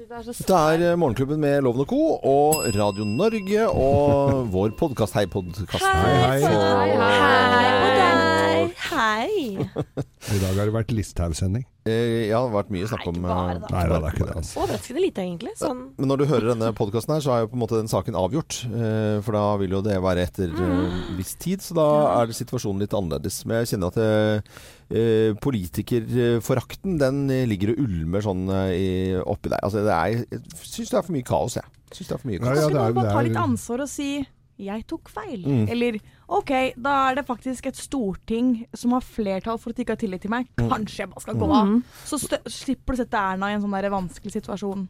Det er så Det eh, Morgenklubben med Loven og Co. og Radio Norge og vår podkast. Hei, podkast. Hei, hei. Hei, hei. I dag har det vært Listhaug-sending. Eh, ja, det har vært mye snakk om Nei, eh. Nei det er ikke det. Altså. Overraskende lite, egentlig. Sånn Men når du hører denne podkasten her, så er jo på en måte den saken avgjort. Eh, For da vil jo det være etter eh, viss tid, så da er det situasjonen litt annerledes. Men jeg kjenner at eh, eh, politikerforakten, den eh, ligger og ulmer sånn eh, i- oppi der. Altså, det er, jeg syns det er for mye kaos, jeg. Synes det er for mye kaos. ja, ja, det er- noen bare ta litt ansvar og si 'jeg tok feil'? Mm. Eller 'OK, da er det faktisk et storting som har flertall for at de ikke har tillit til meg'. Kanskje jeg bare skal gå av. Så stø slipper du sette Erna i en sånn der vanskelig situasjon.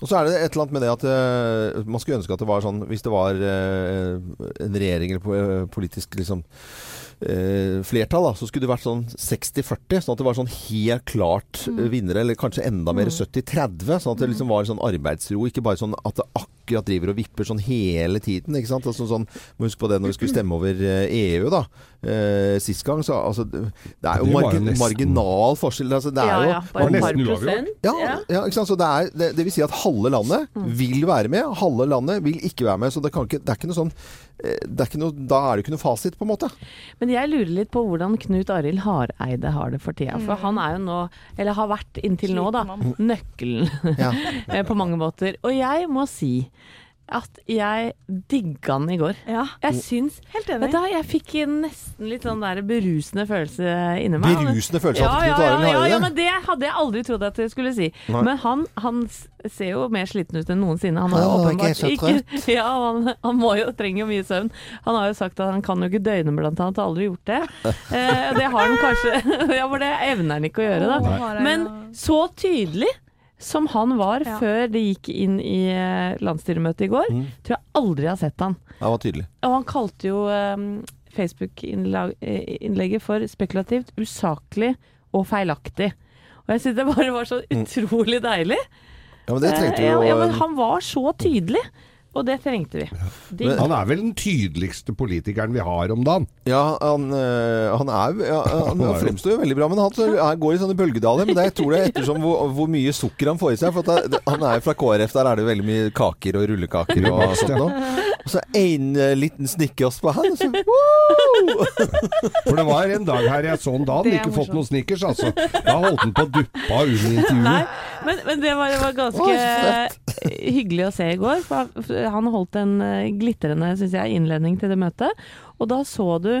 Og så er det et eller annet med det at uh, man skulle ønske at det var sånn Hvis det var uh, en regjering eller politisk liksom eh, flertall, da, så skulle det vært sånn 60-40. Sånn at det var sånn helt klart Mm. eh, vinnere, eller kanskje enda mer 70-30. Sånn at det liksom var sånn arbeidsro, ikke bare sånn at det akkurat driver og vipper sånn hele tiden. ikke sant? Altså sånn, Må huske på det når vi skulle stemme over eh, EU, da. Eh, sist gang, så altså Det er jo Det margin, nesten- marginal forskjell. Altså, det er ja, jo ja. Bare et par prosent. ja, ja. ikke sant? Så det, er, det, det vil si at halve landet vil være med, halve landet vil ikke være med. Så det, kan ikke, det er ikke noe sånn eh, det er ikke noe, Da er det ikke noe fasit, på en måte. Men jeg lurer litt på hvordan Knut Arild Hareide har det for tida. For han er jo nå, eller har vært inntil nå, da, nøkkelen Ja. på mange måter. Og jeg må si at jeg digga den i går. Ja, Jeg syns helt Vet enig. du, Jeg fikk nesten litt sånn der berusende følelse inni meg. Berusende følelse Ja, ja, ja, ja, ja, men det hadde jeg aldri trodd at jeg skulle si. Nei. Men han, han ser jo mer sliten ut enn noensinne. Han er jo er åpenbart ikke Ja, han, han må jo trenger jo mye søvn. Han har jo sagt at han kan jo ikke døgne, blant annet. Har aldri gjort det. Eh, det har han kanskje Ja, for det evner han ikke å gjøre, da. Men så tydelig som han var Ja. før det gikk inn i eh, landsstyremøtet i går, Mm. tror jeg aldri jeg har sett han. Han det var tydelig. Og han kalte jo um, Facebook-innlegget for spekulativt, usaklig og feilaktig. Og jeg synes det bare var så utrolig deilig. Ja, men det trengte Eh, jo ja, ja, men han var så tydelig, og det trengte vi. De... Men- Han er vel den tydeligste politikeren vi har om dagen. Ja, han, øh, han er ja, Han fremstår jo veldig bra, men han så, han går i sånne bølgedaler. Men det jeg tror det er ettersom hvor, hvor mye sukker han får i seg. For at det, han er jo fra KrF, der er det veldig mye kaker og rullekaker og sånt noe. Og så en uh, liten snickers på han. og Så! For det var en dag her jeg så han da han ikke fått noen snickers, altså. Da holdt han på å duppe av under Nei, intervjuet. men, men det var, det var ganske hyggelig å se i går. For han- holdt en eh, glitrende synes jeg, innledning til det møtet. Og da så du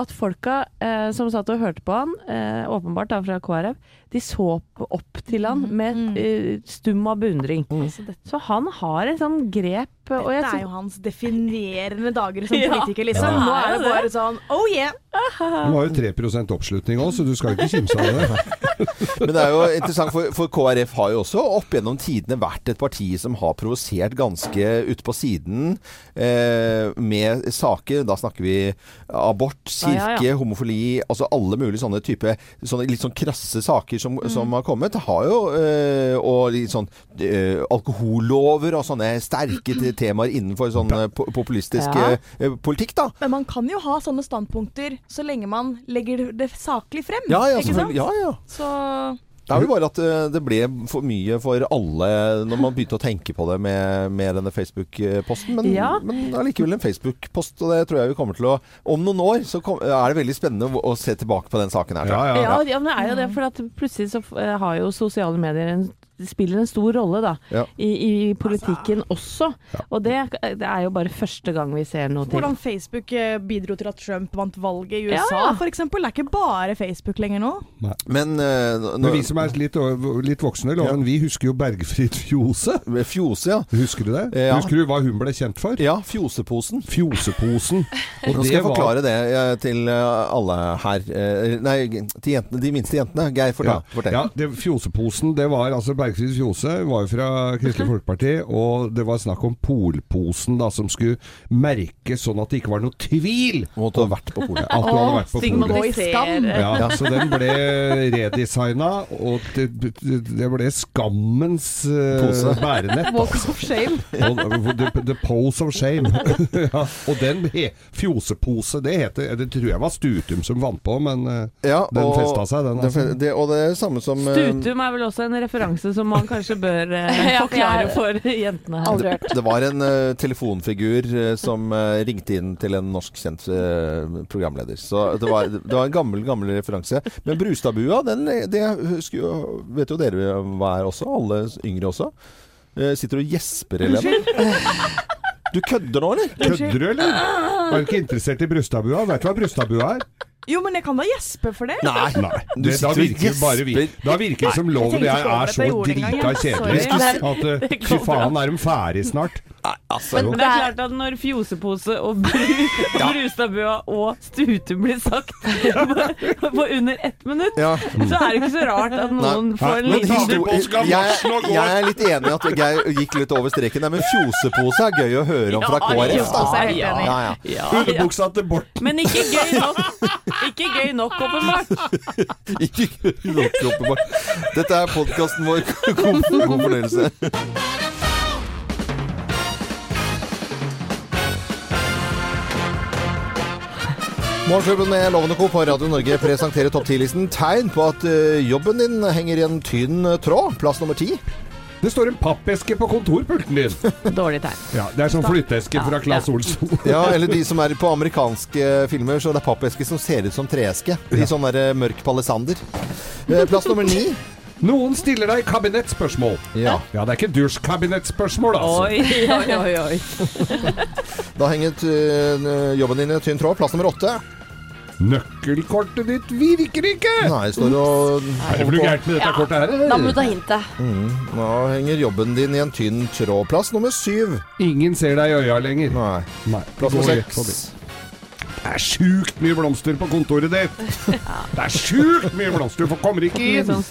at folka eh, som satt og hørte på han, eh, åpenbart da fra KrF, de så opp til han med Mm. eh, stum av beundring. Så Så han har et sånn grep og jeg dette er jo hans definerende dager som politiker, liksom. Ja. Nå er det bare sånn oh yeah! Han har jo 3% oppslutning òg, så du skal ikke kimse av det. Men det er jo interessant, for, for KrF har jo også opp gjennom tidene vært et parti som har provosert ganske ute på siden eh, med saker. Da snakker vi abort, Ja, ja, kirke, homofili, altså alle mulige sånne type sånne litt sånn krasse saker som, som har kommet. Har jo, eh, og litt sånn eh, alkohollover og sånne sterke te- temaer innenfor sånn eh, populistisk Ja. eh, politikk, da. Men man kan jo ha sånne standpunkter så lenge man legger det saklig frem. Ja, ja, ikke sant? Ja, ja. Så Det er vel bare at eh, det ble for mye for alle når man begynte å tenke på det med, med denne Facebook-posten. Men, Ja. men allikevel en Facebook-post, og det tror jeg vi kommer til å Om noen år så kom, er det veldig spennende å, se tilbake på den saken her. Ja, ja. Ja, ja, men det er jo det, for at plutselig så eh, har jo sosiale medier en spiller en stor rolle da, Ja. i, i politikken også. Og det, det er jo bare første gang vi ser noe til. hvordan Facebook eh, bidro til at Trump vant valget i USA, ja. eksempel. Det er ikke bare Facebook lenger nå. Men, uh, nå- Men vi som er litt, litt voksne, Loven, vi husker jo Bergfrid Fjose. Fjose, ja. Husker du det? Ja. Husker du hva hun ble kjent for? Ja, Fjoseposen. Fjoseposen. Og Nå skal det jeg var- forklare det eh, til eh, alle her. Eh, Nei, til jentene, de minste jentene. Geir, fortell. Ja, fortell. ja det, Fjoseposen, det var altså Bergfrid Fjose var jo fra Kristelig Folkeparti, og det var snakk om Polposen da, som skulle merkes sånn at det ikke var noe tvil Om at du hadde vært på polet. at du hadde vært på polet. Ja, så den ble redesigna, og det, det ble skammens uh, bærenett. Walk of shame. Og, the, the pose of shame. ja, og den he, fjosepose, det heter Det tror jeg var Stutum som vant på, men uh, Ja, den festa seg, den. Altså. det, og det er samme som uh, Stutum er vel også en referanse som man kanskje bør eh, forklare for jentene her. Aldri hørt. Det var en uh, telefonfigur uh, som uh, ringte inn til en norsk kjent programleder. Så det var, det var en gammel, gammel referanse. Men Brustadbua, den det husker jo, vet jo dere hva er også, alle yngre også. Sitter og gjesper, Helene. Du kødder nå, eller? Kødder du, eller? Er du ikke interessert i brystabua? Vet du hva brystabua er? Jo, men jeg kan da gjespe for det. Nei. Nei. Det, da virker det bare vi. Da virker det som loven Jeg er så drita kjedelig at eh, fy faen, er de ferdig snart? Altså. Men det er klart at når fjosepose og bru, Brustadbua og stute blir sagt på, på under ett minutt, Ja. så er det ikke så rart at noen Nei. får en Men liten jeg, jeg er litt enig i at Geir gikk litt over streken der, men fjosepose er gøy å høre om fra Ja, KrF. Ja, ja. Ja, ja. Underbuksa til Borten. Men ikke gøy nok. Ikke gøy nok, åpenbart. Ikke gøy nok åpenbart. Dette er podkasten vår. God, god fornøyelse. Morgenklubben med Lovende Co. på Radio Norge presenterer topp 10-listen tegn på at eh, jobben din henger i en tynn tråd. Plass nummer ti. Det står en pappeske på kontorpulten din. Dårlig tegn. Ja, Det er sånn flytteeske fra Ja, Claes ja. Olsson. Ja, eller de som er på amerikanske filmer, så det er pappeske som ser ut som treeske. I sånn der eh, mørk palisander. Eh, Plass nummer ni. Noen stiller deg kabinettspørsmål. Ja. Ja, det er ikke dusjkabinettspørsmål, altså. Oi, oi, oi. oi. Da henger jobben din i en tynn tråd. Plass nummer åtte. Nøkkelkortet ditt virker ikke! Nei, jeg står og Er det noe gærent med dette Ja. kortet her? Da må du ta hintet. Nå henger jobben din i en tynn tråd. Plass nummer syv. Ingen ser deg i øya lenger. Nei. Nei. Plass nummer seks. Det er sjukt mye blomster på kontoret ditt! Det er sjukt mye blomster, du får- kommer ikke inn! sånn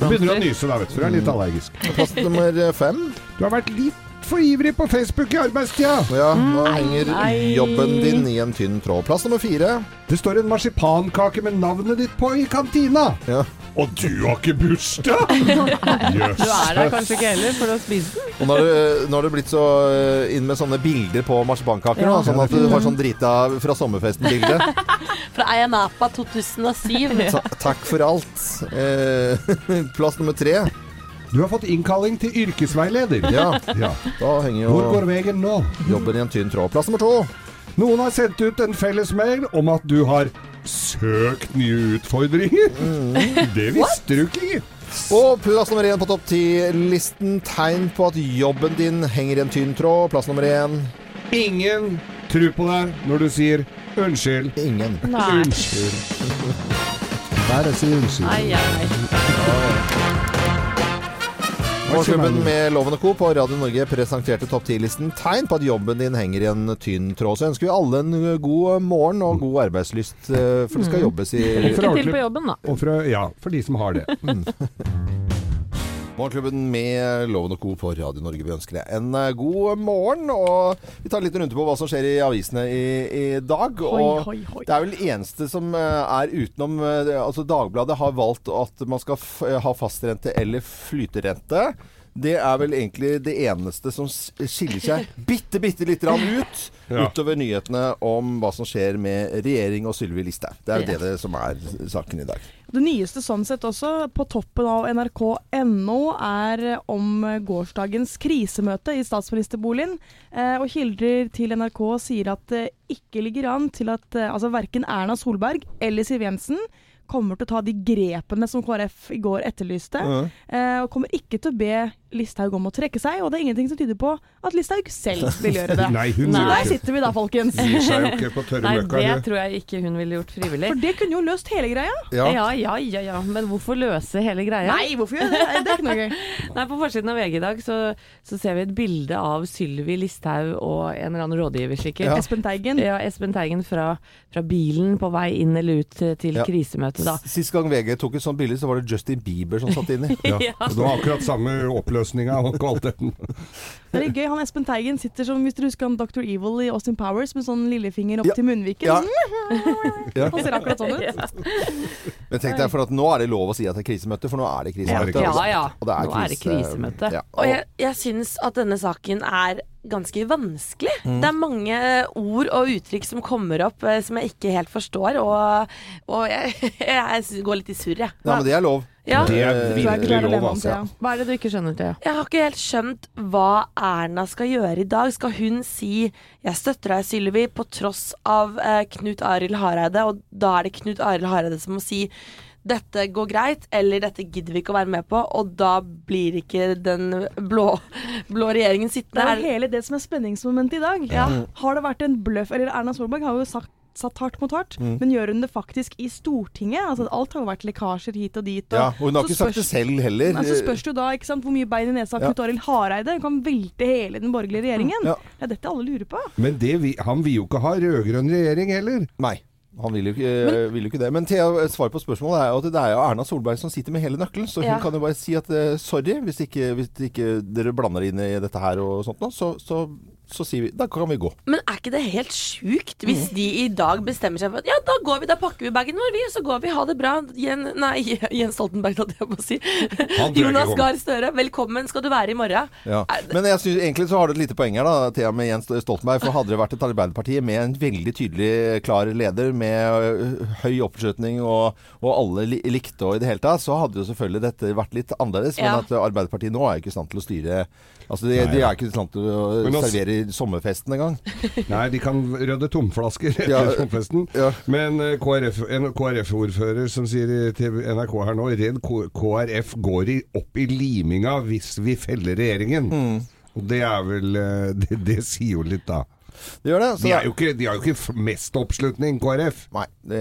Du begynner å nyse da, vet du, du er litt allergisk. Plass nummer fem. Du har vært litt for ivrig på Facebook i arbeidstida. Ja, da henger jobben din i en tynn tråd. Plass nummer fire. Det står en marsipankake med navnet ditt på i kantina. Ja. Og du har ikke bursdag?! Jøss. Du er der kanskje ikke heller for å spise den? Og nå har, det, nå det blitt så eh, inn med sånne bilder på marsipankaker. Ja. sånn at du har sånn drita fra sommerfesten-bilde. Fra Ayanapa 2007. Ta takk for alt. Eh, plass nummer tre. Du har fått innkalling til yrkesveileder. Ja, Ja. da henger Hvor går jo veien nå? jobben i en tynn tråd. Plass nummer to. Noen har sendt ut en felles mail om at du har søkt nye utfordringer. Det visste du ikke. Og plass nummer én på topp ti-listen. Tegn på at jobben din henger i en tynn tråd. Plass nummer én. Ingen tror på deg når du sier unnskyld. Ingen. Nei. Unnskyld. Bare si unnskyld. Ai, ai. Morgenklubben med Loven og Co. på Radio Norge presenterte topp 10-listen tegn på at jobben din henger i en tynn tråd. Så ønsker vi alle en god morgen og god arbeidslyst, eh, for det skal jobbes i Lykke til på jobben, da. Og for, ja, for de som har det. Morgenklubben med Loven og Co. på Radio Norge. Vi ønsker deg en eh, god morgen. Og vi tar en liten runde på hva som skjer i avisene i, i dag. Og hoi, hoi. det er vel eneste som eh, er utenom eh, Altså Dagbladet har valgt at man skal ha fastrente eller flyterente. Det er vel egentlig det eneste som skiller seg bitte, bitte lite grann ut. Ja. Utover nyhetene om hva som skjer med regjering og Sylvi Listhaug. Det er jo det, det som er saken i dag. Det nyeste sånn sett også, på toppen av nrk.no, er om gårsdagens krisemøte i statsministerboligen. Eh, og kilder til NRK sier at det ikke ligger an til at eh, altså verken Erna Solberg eller Siv Jensen kommer til å ta de grepene som KrF i går etterlyste. Eh, og kommer ikke til å be Listhaug om å trekke seg, og det er ingenting som tyder på at Listhaug selv vil gjøre det. Nei, hun Så gjør der sitter vi da, folkens. Gir seg jo ikke på tørre Nei, møkka. det tror jeg ikke hun ville gjort frivillig. For det kunne jo løst hele greia. Ja, ja, ja, ja. Men hvorfor løse hele greia? Nei, hvorfor gjør det? det? Er ikke noe gøy. Nei, På forsiden av VG i dag så, så ser vi et bilde av Sylvi Listhaug og en eller annen rådgiver, sikkert. Ja. Espen Teigen. Ja, Espen Teigen fra, fra bilen på vei inn eller ut til, til Ja. krisemøtet, da. Sist gang VG tok et sånt bilde, så var det Justin Bieber som satt inni. Ja. Det var har akkurat samme oppløsninga og kvaliteten. Det er litt gøy. Han Espen Teigen sitter som hvis du husker han Dr. Evil i Austin Powers med sånn lillefinger opp Ja. til munnviken. Ja. Ja. Han ser akkurat sånn ut. Men tenk deg, for at nå er det lov å si at det er krisemøte, for nå er det krisemøte. Ja, Ja ja, Og det er nå er det krisemøte. Ja. Og jeg, jeg syns at denne saken er ganske vanskelig. Det er mange ord og uttrykk som kommer opp eh, som jeg ikke helt forstår, og, og jeg, jeg går litt i surr, jeg. Ja, men det er lov. Ja. Det Eh, jeg ikke det lov, altså. Hva er det du ikke skjønner, Thea? Jeg har ikke helt skjønt hva Erna skal gjøre i dag. Skal hun si 'jeg støtter deg, Sylvi', på tross av eh, Knut Arild Hareide, og da er det Knut Arild Hareide som må si dette går greit, eller dette gidder vi ikke å være med på, og da blir ikke den blå, blå regjeringen sittende. Det Er- hele det som er spenningsmomentet i dag. Ja. Har det vært en bløff Eller Erna Solberg har jo sagt satt hardt mot hardt, Mm. men gjør hun det faktisk i Stortinget? Altså Alt har jo vært lekkasjer hit og dit. Og, Ja, og hun har ikke ikke sagt det selv heller. Nei, så spørs det jo da ikke sant, hvor mye bein i nesa har Ja. Knut Arild Hareide. Hun kan velte hele den borgerlige regjeringen. Ja. Det er dette alle lurer på. Men det, vi- han vil jo ikke ha rød-grønn regjering heller. Nei. Han vil jo, ikke, vil jo ikke det. Men Thea, svaret på spørsmålet er jo at det er jo Erna Solberg som sitter med hele nøkkelen. Så hun Ja. kan jo bare si at eh, sorry, hvis ikke, hvis ikke dere blander inn i dette her og sånt nå, så, så, så sier vi da kan vi gå. Men er ikke det helt sjukt hvis de i dag bestemmer seg for at ja, da går vi, da pakker vi bagen vår, vi, så går vi, ha det bra. Jen, nei, Jens Stoltenberg, holdt jeg på å si. Jonas. Gahr Støre, velkommen skal du være i morgen. Ja. Men jeg synes, egentlig så har du et lite poeng her, da, Thea, med Jens Stoltenberg. For hadde det vært et Arbeiderparti med en veldig tydelig, klar leder, med høy oppslutning og, og alle likte og i det hele tatt, så hadde jo selvfølgelig dette vært litt annerledes. Men at Arbeiderpartiet nå er jo ikke i stand til å styre Altså, de, Nei, de er ikke i stand til å Men også- en gang. Nei, de kan rydde tomflasker etter Ja, sommerfesten. ja. Men eh, KrF, en KrF-ordfører som sier til NRK her nå Redd KrF går i, opp i liminga hvis vi feller regjeringen. Mm. Og det er vel eh, det, det sier jo litt, da. Det gjør det. så De, er jo ikke, de har jo ikke mest oppslutning, KrF. Nei. Det,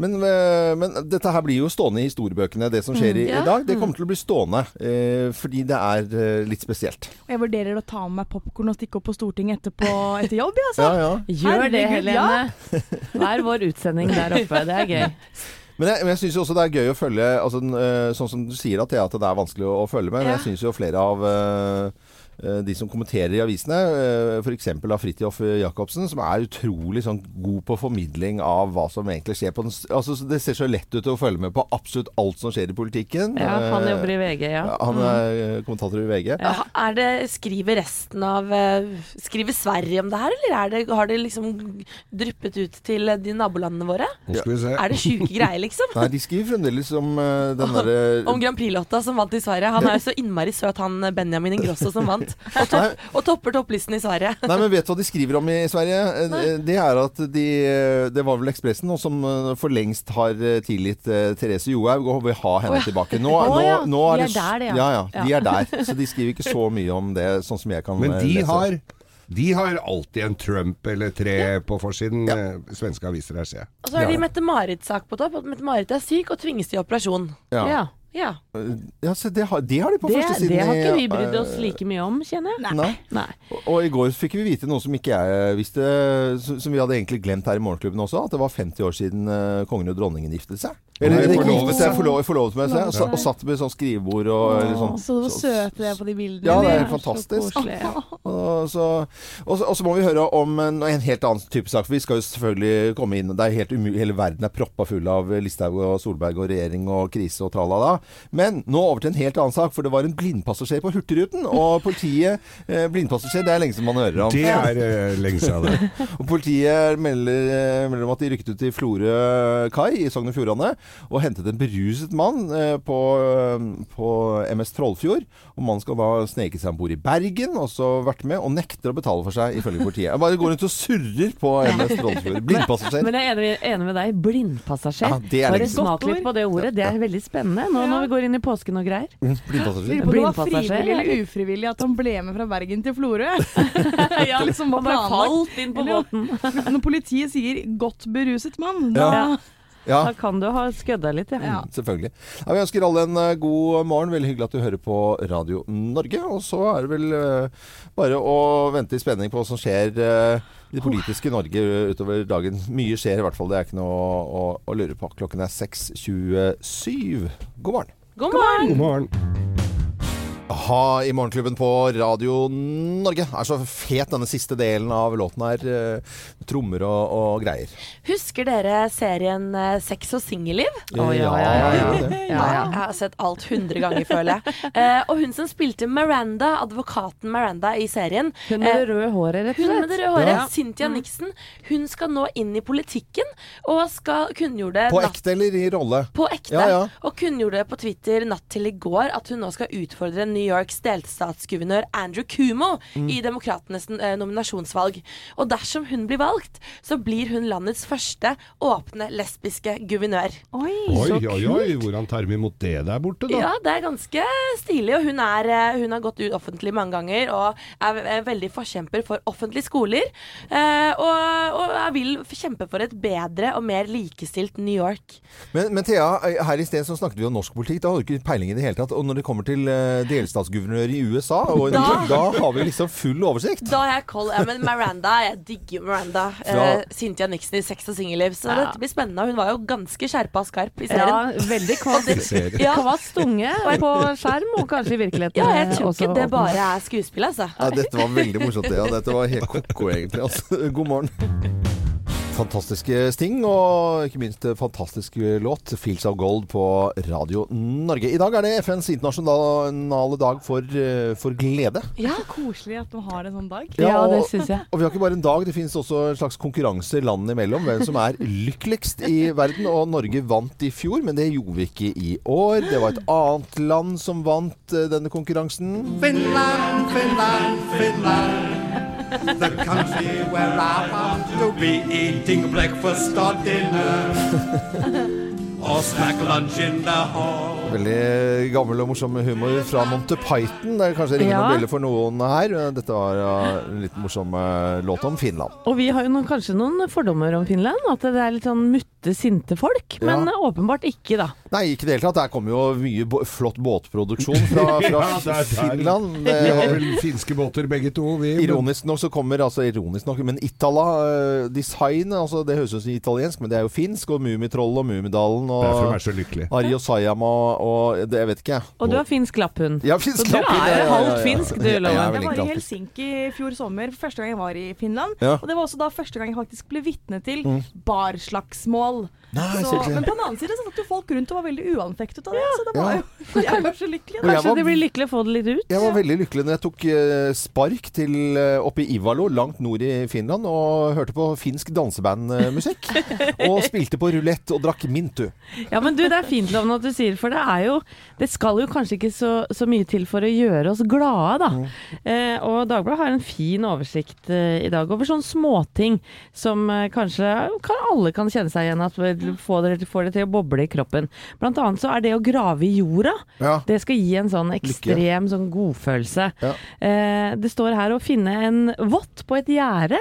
men, øh, men dette her blir jo stående i historiebøkene, det som skjer i, ja. i dag. Det kommer til å bli stående, eh, fordi det er eh, litt spesielt. Og jeg vurderer å ta med meg popkorn og stikke opp på Stortinget etterpå etter jobb, jeg, altså. Ja, ja. Gjør det. Helene. Hver vår utsending der oppe. Det er gøy. Men jeg, men jeg syns også det er gøy å følge altså, øh, Sånn som du sier at, det er vanskelig å, å følge med. Men Ja. jeg syns jo flere av øh, de som kommenterer i avisene, øh, f.eks. av Fridtjof Jacobsen, som er utrolig sånn god på formidling av hva som egentlig skjer på den altså, Det ser så lett ut å følge med på absolutt alt som skjer i politikken. Ja, han Eh, jobber i VG, ja. Han er mm. kommentator i VG. Ja, Er det, skriver resten av eh, Skriver Sverige om det her, eller er det, har det liksom dryppet ut til eh, de nabolandene våre? Ja. skal vi se. Er det sjuke greier, liksom? Nei, de skriver fremdeles om den derre Om Grand Prix-lotta som vant i Sverige. Han er jo så innmari søt, han eh, Benjamin Ingrosso som vant. Og, topp, og topper topplisten i Sverige. Nei, men vet du hva de skriver om i Sverige? Nei. Det er at de Det var vel Ekspressen nå som eh, for lengst har eh, tilgitt eh, Therese Johaug og vil ha henne oh, ja. tilbake. Nå, oh, ja, nå nå er er det, der, det, ja. ja. ja. De er der. Så de skriver ikke så mye om det, sånn som jeg kan Men eh, de lese. har, de har alltid en Trump eller tre på forsiden. Ja. eh, Svenske aviser her, ser jeg. Og så har de Mette-Marit-sak på topp. Mette-Marit er syk og tvinges til operasjon. Ja. ja. Ja. Ja, så det har, de har de på Det, første siden. det har ikke vi brydd oss eh, like mye om, kjenner jeg. Nei. Nei. Og, og i går fikk vi vite noe som ikke jeg visste, som, som vi hadde egentlig glemt her i Morgenklubben også, at det var 50 år siden eh, kongen og dronningen giftet seg. Eller ikke forlovet giftet seg, forlovet, forlovet med seg, og, Ja. og satt med sånn skrivebord og eller sånn. Så søte de er på de bildene. Ja, det er fantastisk. Så Og så, og, så, og så må vi høre om en, en helt annen type sak. For vi skal jo selvfølgelig komme inn Det er helt Hele verden er proppa full av Listhaug og Solberg og regjering og krise og tralala. Men nå over til en helt annen sak. For det var en blindpassasjer på Hurtigruten. Og politiet eh, Blindpassasjer, det er lenge siden man hører om. Det er eh, lenge siden, det. Og Politiet melder, eh, melder om at de rykket ut til Florø kai i Sogn og Fjordane og hentet en beruset mann eh, på, eh, på MS Trollfjord. Og mannen skal da sneke seg om bord i Bergen, og så vært med, og nekter å betale for seg, ifølge politiet. Jeg bare går rundt og surrer på MS Trollfjord. Blindpassasjer. Men jeg er enig, enig med deg. Blindpassasjer. Ja, det er Bare smak litt på det ordet. Det er veldig spennende nå når vi går inn i påsken og greier. Blindpassasjer Blindpassasjer. Det var frivillig eller ufrivillig at han ble med fra Bergen til Florø. ja, liksom Han bare falt inn på båten. Når politiet sier 'godt beruset mann', da Ja. Ja. Da kan du ha skødda litt, ja. Ja. Mm, Selvfølgelig. Ja, vi ønsker alle en eh, god morgen. Veldig hyggelig at du hører på Radio Norge. Og så er det vel uh, bare å vente i spenning på hva som skjer uh, i det politiske Norge utover dagen. Mye skjer i hvert fall. Det er ikke noe å, å, å lure på. Klokken er 6.27. God morgen. God morgen! God morgen. Ha i Morgenklubben på Radio Norge. Er så fet denne siste delen av låten her. eh, Trommer og, og greier. Husker dere serien eh, Sex og singelliv? Oh, ja, ja, ja, ja. Ja, ja. Jeg har sett alt hundre ganger, føler jeg. Eh, og hun som spilte Miranda, advokaten Miranda i serien Hun med det røde håret, rett og Hun med det røde håret, Ja. Cynthia Nixon, hun skal nå inn i politikken og skal kunngjorde På ekte eller i rolle? På ekte. Ja, ja. Og kunngjorde på Twitter natt til i går at hun nå skal utfordre New Yorks delstatsguvernør Andrew Cumo Mm. i demokratenes eh, nominasjonsvalg. Og dersom hun blir valgt, så blir hun landets første åpne lesbiske guvernør. Oi, Oi, så oi, kult. oi, hvordan tar vi imot det der borte, da? Ja, det er ganske stilig. Og hun, er, eh, hun har gått ut offentlig mange ganger og er, er veldig forkjemper for offentlige skoler. Eh, og, og jeg vil kjempe for et bedre og mer likestilt New York. Men, men Thea, her i sted så snakket vi om norsk politikk. Da har du ikke peiling i det hele tatt. Og når det kommer til eh, delstatsguvernør i USA, og, da, Da- har vi liksom full oversikt. Da har jeg koll. Ja, men Miranda, jeg digger Miranda. Fra- Eh, Cynthia Nixon i Sex og singelliv. Så Ja. dette blir spennende. Hun var jo ganske skjerpa og skarp i serien. Ja, veldig kvass, Serie. Ja. kvass tunge på skjerm, og kanskje i virkeligheten Ja, jeg tror ikke det bare er skuespill, altså. Ja, dette var veldig morsomt. Ja. Dette var helt ko-ko, egentlig. Altså. God morgen. Fantastiske Sting, og ikke minst fantastisk låt 'Fields of Gold' på Radio Norge. I dag er det FNs internasjonale dag for, eh, for glede. Ja, koselig at du har en sånn dag. Ja, det og- syns jeg. Og vi har ikke bare en dag, det finnes også en slags konkurranse landene imellom. Hvem som er lykkeligst i verden. Og Norge vant i fjor, men det gjorde vi ikke i år. Det var et annet land som vant eh, denne konkurransen. Finland, Finland, Finland. The country where I want to be eating breakfast or dinner. or snack lunch in the hall. Veldig gammel og morsom humor fra Monty Python. Det er kanskje ringer Ja. noen bjeller for noen her. Dette var en litt morsom eh, låt om Finland. Og vi har jo noen, kanskje noen fordommer om Finland. At det er litt sånn mutte, sinte folk. Men Ja. åpenbart ikke, da. Nei, ikke i det hele tatt. Der kommer jo mye flott båtproduksjon fra, fra Ja, det er der. Finland. Vi har vel finske båter begge to, vi. ironisk nok så kommer altså ironisk nok, men Itala eh, Design altså Det høres ut som italiensk, men det er jo finsk. Og Mummitroll og Mummidalen Det er og så lykkelig. Ari og Sayama og det, Jeg vet ikke, jeg. Og du har finsk lapphund. Ja, finsk Så du er halvt finsk, du, Ja, Loven. jeg Jeg var i Helsinki i fjor sommer, første gang jeg var i Finland. Ja. Og det var også da første gang jeg faktisk ble vitne til Mm. barslagsmål. Nei, Så, men på den annen side så satt jo folk rundt og var veldig uanfektet av det. Så det Ja. var jo kanskje lykkelig. Kanskje var- de blir lykkelige å få det litt ut? Jeg var veldig lykkelig når jeg tok eh, spark til eh, oppe i Ivalo, langt nord i Finland, og hørte på finsk dansebandmusikk. og spilte på rulett og drakk Mintu. Ja, men du, det er fint Loven, at du sier for det er jo Det skal jo kanskje ikke så, så mye til for å gjøre oss glade, da. Mm. Eh, og Dagbladet har en fin oversikt eh, i dag over sånne småting som eh, kanskje kan, alle kan kjenne seg igjen at vil få det, får det til å boble i kroppen. Blant annet så er det å grave i jorda. Ja. Det skal gi en sånn ekstrem sånn godfølelse. Ja. Eh, det står her å finne en vott på et gjerde.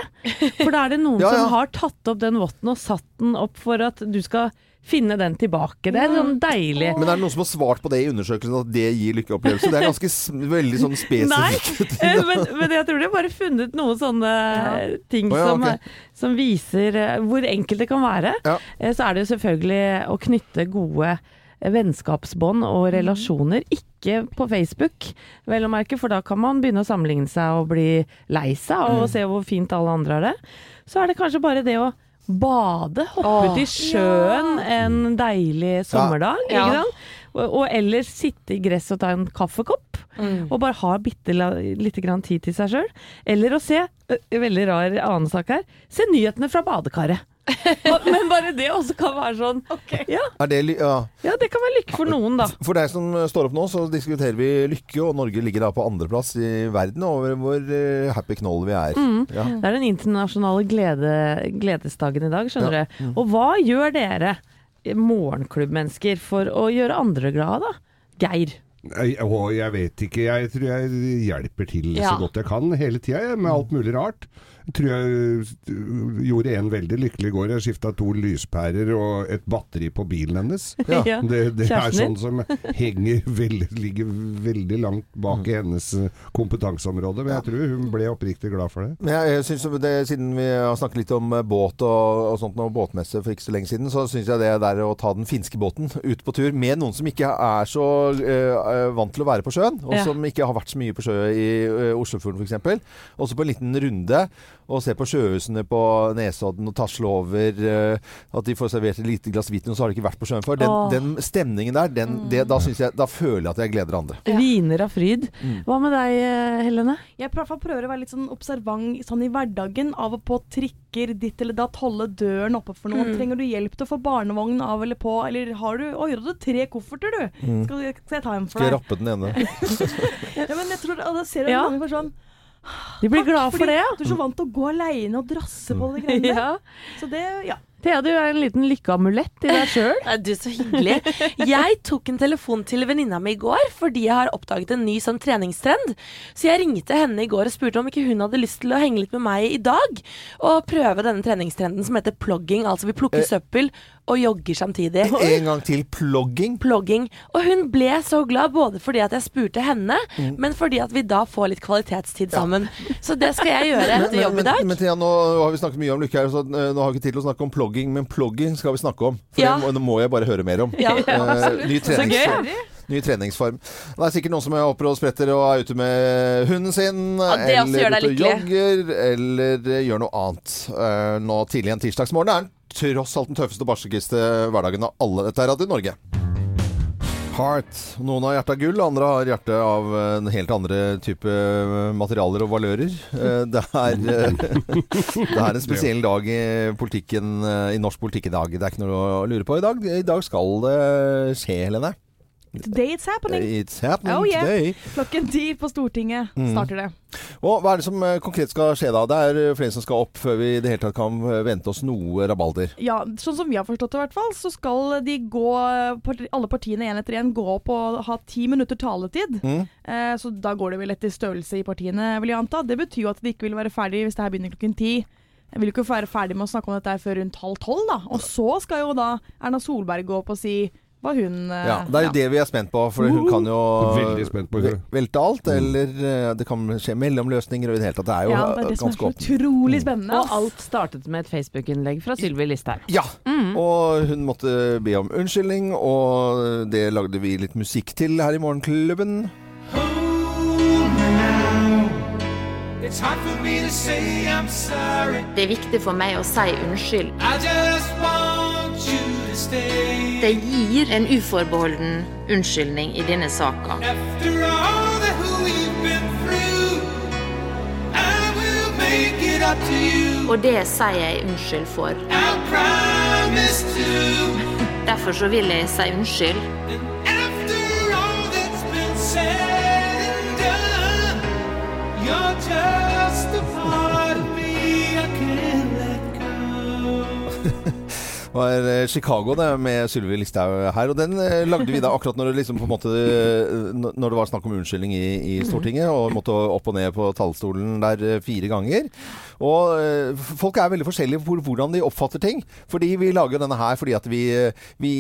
For da er det noen ja. som har tatt opp den votten og satt den opp for at du skal finne den tilbake. Det er sånn deilig. Men er det noen som har svart på det i undersøkelsen, at det gir lykkeopplevelse? Det er ganske veldig sånn spesifikt. Nei, men, men jeg tror de har bare funnet noen sånne ting oh, ja, som, okay. som viser eh, hvor enkelt det kan være. Ja. Eh, Så er det jo selvfølgelig å knytte gode eh, vennskapsbånd og Mm. relasjoner. Ikke på Facebook, vel å merke, for da kan man begynne å sammenligne seg og bli lei seg og Mm. se hvor fint alle andre har det. Så er det kanskje bare det å bade, hoppe Åh, i sjøen en deilig sommerdag, Ja. ikke sant? Og, og ellers sitte i gress og ta en kaffekopp. Mm. Og bare ha bitte lite grann tid til seg sjøl. Eller å se, veldig rar annen sak her, se nyhetene fra badekaret. Men bare det også kan være sånn ja, Er det ja. ja, det kan være lykke for noen, da. For deg som står opp nå, så diskuterer vi lykke, og Norge ligger da på andreplass i verden over hvor eh, happy knoll vi er. Mm. Ja. Det er den internasjonale glede, gledesdagen i dag, skjønner Ja. du. Og hva gjør dere, morgenklubbmennesker, for å gjøre andre glade, da? Geir. Jeg, å, jeg vet ikke. Jeg tror jeg hjelper til Ja. så godt jeg kan hele tida, med alt mulig rart. Tror jeg øh, gjorde en veldig lykkelig i går. Jeg skifta to lyspærer og et batteri på bilen hennes. Ja. Det, det er sånn som henger veldig, ligger veldig langt bak Mm. i hennes øh, kompetanseområde. Men jeg tror hun ble oppriktig glad for det. Men jeg, jeg synes det, Siden vi har snakket litt om eh, båt og, og sånt og båtmesse for ikke så lenge siden, så syns jeg det der å ta den finske båten ut på tur med noen som ikke er så eh, vant til å være på sjøen, og Ja. som ikke har vært så mye på sjø i uh, Oslofjorden f.eks., også på en liten runde og se på sjøhusene på Nesodden og tasle over, eh, at de får servert et lite glass hvitvin, og så har de ikke vært på sjøen før. Den, den stemningen der, den, det, da, jeg, da føler jeg at jeg gleder andre. Viner av fryd. Mm. Hva med deg, eh, Helene? Jeg prøver, prøver å være litt sånn observant sånn i hverdagen. Av og på trikker ditt eller datt, holde døren oppe for noen. Mm. Trenger du hjelp til å få barnevogn av eller på? Eller har du Oi, har tre kofferter, du? Mm. Skal, skal jeg ta en for deg? Skal jeg rappe den ene? Ja, men jeg tror, og da ser jeg Ja. mange for sånn De blir glad for det, ja. Du er så vant til å gå aleine og drasse på de greiene ja. Så det, ja. Thea, du er en liten lykkeamulett i deg sjøl. Du, så hyggelig. Jeg tok en telefon til venninna mi i går fordi jeg har oppdaget en ny sånn treningstrend. Så jeg ringte henne i går og spurte om ikke hun hadde lyst til å henge litt med meg i dag. Og prøve denne treningstrenden som heter plogging. Altså vi plukker Eh. søppel og jogger samtidig. En gang til plogging. Plogging. Og hun ble så glad, både fordi at jeg spurte henne, Mm. men fordi at vi da får litt kvalitetstid sammen. Så det skal jeg gjøre etter jobb i dag. Men, men Thea, nå har vi snakket mye om lykke her, så eh, nå har vi ikke tid til å snakke om plogging, men plogging skal vi snakke om. For Ja. det, må, det må jeg bare høre mer om. Ja, uh, ny, treningsform. ny treningsform. Det er sikkert noen som er oppe og spretter og er ute med hunden sin, Ja, eller ute og jogger, eller gjør noe annet. Uh, nå tidlig en tirsdagsmorgen er den tross alt den tøffeste og barskeste hverdagen av alle. Dette er Radio Norge. Heart. Noen har hjerte av gull, andre har hjerte av eh, en helt andre type eh, materialer og valører. Eh, Det er, det er en spesiell dag i politikken, i norsk politikk i dag. Det er ikke noe å lure på i dag. I dag skal det skje, Helene. Today it's happening. It's happening Oh, yeah. today. Klokken ti på Stortinget Mm. starter det. Og hva er det som eh, konkret skal skje da? Det er eh, flere som skal opp før vi i det hele tatt kan eh, vente oss noe rabalder. Ja, sånn som vi har forstått det i hvert fall, så skal de gå, alle partiene én etter én gå opp og ha ti minutter taletid. Mm. Eh, så da går det vel etter størrelse i partiene, vil jeg anta. Det betyr jo at de ikke vil være ferdig hvis det her begynner klokken ti. Jeg vil ikke være ferdig med å snakke om dette før rundt halv tolv, da. Og så skal jo da Erna Solberg gå opp og si hva hun eh, Ja, Det er jo det vi er spent på, for hun kan jo spent på velte alt. Eller eh, det kan skje mellomløsninger og i det hele tatt. Det er jo Ja, det er det som er ganske så åpent. utrolig spennende. Og alt startet med et Facebook-innlegg fra Sylvi Listhaug. Ja, og hun måtte be om unnskyldning, og det lagde vi litt musikk til her i Morgenklubben. Det er viktig for meg å si unnskyld. I just want Det gir en uforbeholden unnskyldning i denne saka. Og det sier jeg unnskyld for. Derfor så vil jeg si unnskyld. Var eh, Chicago det, med Sylvi Listhaug her. Og den eh, lagde vi da akkurat når det, liksom, på en måte, eh, når det var snakk om unnskyldning i, i Stortinget. Og måtte opp og ned på talerstolen der fire ganger. Og folk er veldig forskjellige på hvordan de oppfatter ting. Fordi vi lager denne her fordi at vi, vi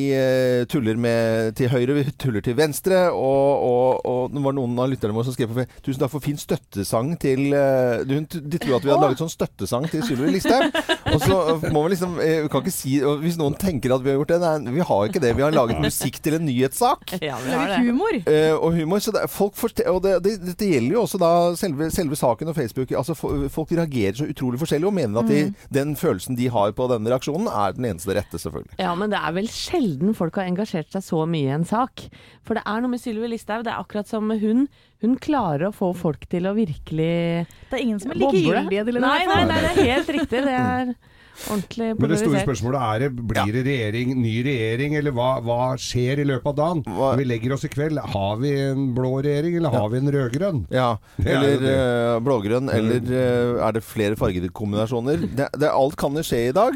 tuller med til høyre, vi tuller til venstre. Og, og, og det var noen av lytterne våre som skrev på Tusen takk for fin støttesang til de, tror at vi hadde laget sånn støttesang til Sylvi Listhaug. Og så må vi liksom Vi kan ikke si Hvis noen tenker at vi har gjort det Nei, vi har ikke det. Vi har laget musikk til en nyhetssak. Ja, vi har det. humor. Eh, og humor. Så det, folk og det, det, det gjelder jo også da selve, selve saken og Facebook. Altså Folk reagerer så utrolig forskjellig og mener at de, den følelsen de har på denne reaksjonen, er den eneste rette, selvfølgelig. Ja, men det er vel sjelden folk har engasjert seg så mye i en sak. For det er noe med Sylvi Listhaug, det er akkurat som med hun. Hun klarer å få folk til å virkelig Det er ingen som er likegyldige til det. Nei, nei, nei, det er helt riktig. Det er ordentlig Men det store spørsmålet er blir det regjering, ny regjering, eller hva, hva skjer i løpet av dagen? Hva- Når vi legger oss i kveld, har vi en blå regjering, eller har vi en rød-grønn? Ja, er eller blå-grønn, blågrønn, eller eh, er det flere fargekombinasjoner? Det, det, alt kan jo skje i dag.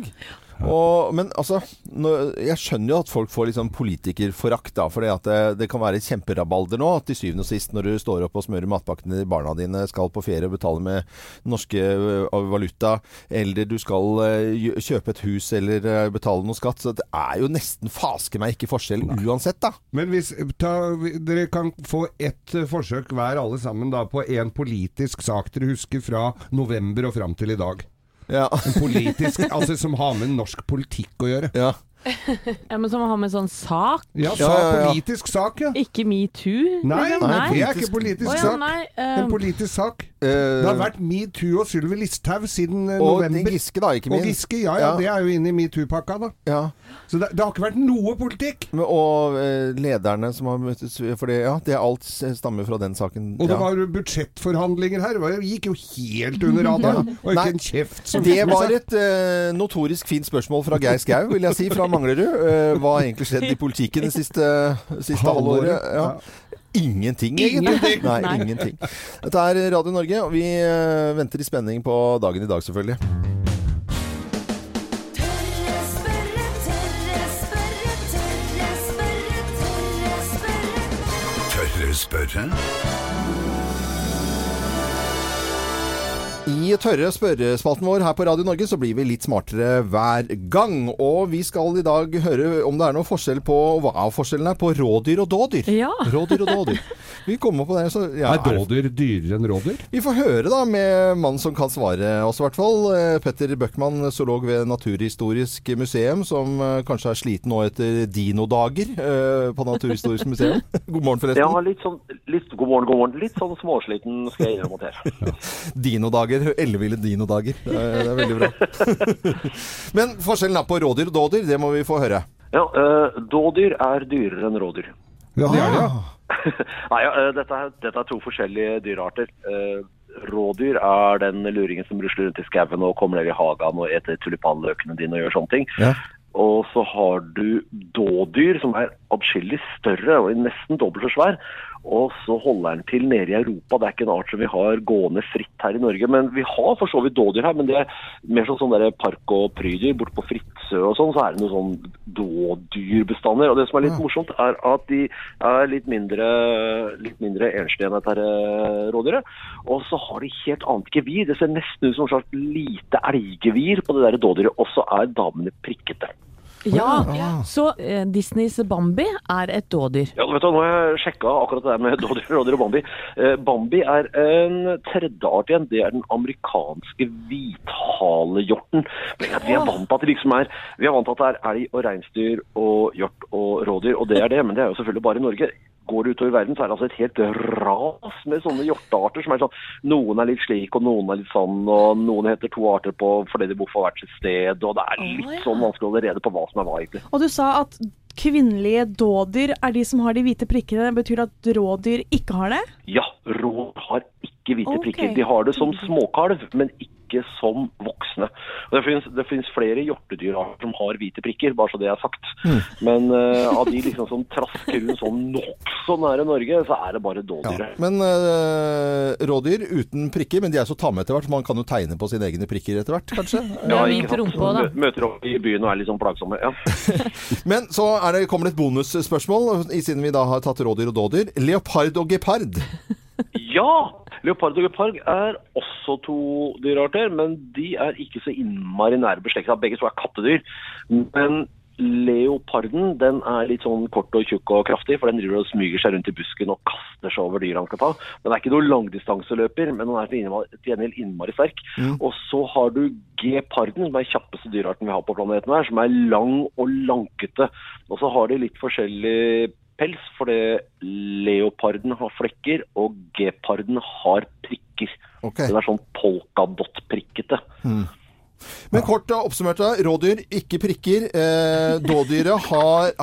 Og, men altså, når, jeg skjønner jo at folk får liksom politikerforakt, da. For det, det kan være kjemperabalder nå. At Til syvende og sist, når du står opp og smører matpakkene til barna dine, skal på ferie og betale med norske valuta, eller du skal kjøpe et hus eller betale noe skatt. Så det er jo nesten faske meg ikke forskjell uansett, da. Men hvis ta, Dere kan få ett eh, forsøk hver alle sammen da på en politisk sak dere husker fra november og fram til i dag. Ja. En politisk, altså Som har med norsk politikk å gjøre. ja. Ja, men som har med sånn sak, Ja, sa politisk sak, ja. ikke metoo. Nei, liksom. nei, det er ikke politisk oh, ja, sak. nei, En eh, politisk sak. Eh, Det har vært metoo og Sylvi Listhaug siden eh, og november. Giske, da, ikke Og. Giske, ja, ja, Ja. det er jo inne i metoo-pakka, da. Ja. Så det, det har ikke vært noe politikk. Men, og eh, lederne som har møttes For det, ja, det alt stammer fra den saken. Og det var budsjettforhandlinger her. Det gikk jo helt under radaren. Og ikke Nei, en kjeft som Det var et eh, notorisk fint spørsmål fra Geir Skau, vil jeg si, fra Manglerud. Eh, hva har egentlig skjedd i politikken det siste, siste halvåret? Ja. Ingenting, egentlig. Nei, Nei. ingenting. Dette er Radio Norge, og vi eh, venter i spenning på dagen i dag, selvfølgelig. Tørre spørre, tørre I tørre spørrespalten vår her på Radio Norge så blir vi litt smartere hver gang. Og vi skal i dag høre om det er noe forskjell på hva forskjellen er på rådyr og dådyr. Ja. Rådyr og dådyr. Vi kommer på det. Så, ja, Er dådyr dyrere enn rådyr? Vi får høre da med mannen som kan svare oss, i hvert fall. Eh, Petter Bøckmann, zoolog ved Naturhistorisk museum, som eh, kanskje er sliten nå etter dinodager eh, på Naturhistorisk museum. God morgen, Ja, forresten. litt sånn litt, God morgen, god morgen. Litt sånn småsliten skal jeg innrømme her. Dinodager. Elleville dinodager. Det er, det er veldig bra. Men forskjellen er på rådyr og dådyr, det må vi få høre. Ja, eh, Dådyr er dyrere enn rådyr. Ja, det er det, ja. Nei, ja, eh, dette, er, dette er to forskjellige dyrearter. Eh, rådyr er den luringen som rusler rundt i skauen og kommer ned i hagen og eter tulipanløkene dine og gjør sånne ting. Ja. Og så har du dådyr, som er adskillig større og nesten dobbelt så svær. Og så holder den til nede i Europa. Det er ikke en art som vi har gående fritt her i Norge. Men vi har for så vidt dådyr her, men det er mer sånn sånne der park- og prydyr. Bort på Fritzøe og sånn, så er det noen sånn dådyrbestander. Og det som er litt morsomt, er at de er litt mindre, litt mindre enslige enn dette eh, rådyret. Og så har de helt annet gevir. Det ser nesten ut som et slags lite elggevir på det der dådyret. Og så er damene prikkete. Ja, så eh, Disneys Bambi er et dådyr. Ja, vet du, Nå har jeg sjekka akkurat det der med dådyr, rådyr og Bambi. Eh, Bambi er en tredjeart igjen. Det er den amerikanske hvithalehjorten. Men Vi er vant til at det liksom er Vi er vant til at det er elg og reinsdyr og hjort og rådyr, og det er det. Men det er jo selvfølgelig bare i Norge. Går utover verden, så er det altså et helt ras med sånne hjortearter som er sånn Noen er litt slik, og noen er litt sånn, og noen heter to arter på fordi de bor på hvert sitt sted, og det er litt sånn vanskelig å holde rede på hva som er hva, egentlig. Og du sa at kvinnelige dådyr er de som har de hvite prikkene. Betyr det at rådyr ikke har det? Ja, råd har ikke hvite okay. prikker. De har det som småkalv, men ikke som voksne. Og det finnes, det finnes flere hjortedyrarter som har hvite prikker, bare så det er sagt. Men uh, av de liksom som trasker rundt sånn nokså nære Norge, så er det bare Ja. Men uh, rådyr uten prikker, men de er så tamme etter hvert. Man kan jo tegne på sine egne prikker etter hvert, kanskje. Ja, ikke sant? Møter opp i byen og er litt sånn plagsomme. Ja. Men så er det, kommer det et bonusspørsmål, siden vi da har tatt rådyr og dådyr. Leopard og gepard. Ja! Leopard og gepard er også to dyrearter, men de er ikke så innmari nære beslekta. Begge to er kattedyr. Men leoparden den er litt sånn kort og tjukk og kraftig, for den driver og smyger seg rundt i busken og kaster seg over dyret han skal ta. Den er ikke noen langdistanseløper, men den er til gjengjeld innmari sterk. Og så har du geparden, som er den kjappeste dyrearten vi har på planeten her, som er lang og lankete. Og så har de litt forskjellig pels, fordi leoparden har flekker, og geparden har prikker. Okay. Den er sånn polkadott-prikkete. Men kort da, oppsummert da, rådyr, ikke prikker. Eh, dådyret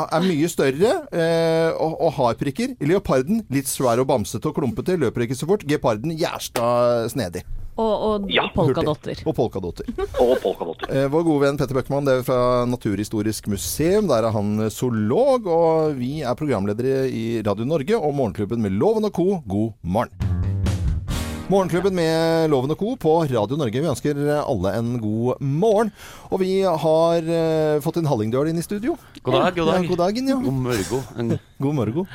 er mye større eh, og, og har prikker. Leoparden litt svær og bamsete og klumpete, løper ikke så fort. Geparden gjersta snedig. Og, og Ja, polkadotter. Og polkadotter. Og polkadotter. Eh, vår gode venn Petter Bøckmann det er fra Naturhistorisk museum. Der er han zoolog, og vi er programledere i Radio Norge og Morgenklubben med Loven og co. God morgen. Morgenklubben med Loven og Co. på Radio Norge. Vi ønsker alle en god morgen. Og vi har eh, fått en Hallingdøl inn i studio. God dag, god dag. Ja, god dagen, ja. God mørgo. En God morgen.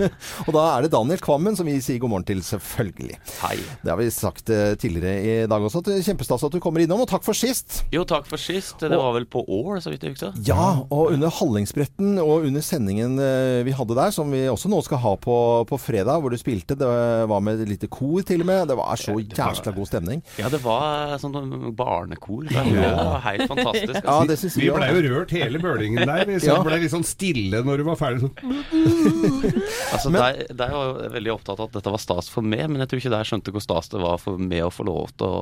og da er det Daniel Kvammen som vi sier god morgen til, selvfølgelig. hei. Det har vi sagt eh, tidligere i dag også. det Kjempestas at du kommer innom, og takk for sist. Jo, takk for sist. Det var vel på Ål, så vidt jeg husker. Ja, og under Hallingsbretten og under sendingen eh, vi hadde der, som vi også nå skal ha på, på fredag, hvor du spilte, det var med et lite kor til og med. Det var så jævla god stemning. Ja, det var sånn barnekor. Det var helt fantastisk. Ja, Altså. det syns Vi vi blei jo rørt hele bølingen der. Vi Ja. blei ble litt sånn stille når du var ferdig. Sånn. Altså, men, der, der var jo veldig opptatt av at dette var stas for meg, men jeg tror ikke der skjønte hvor stas det var for meg å få lov til å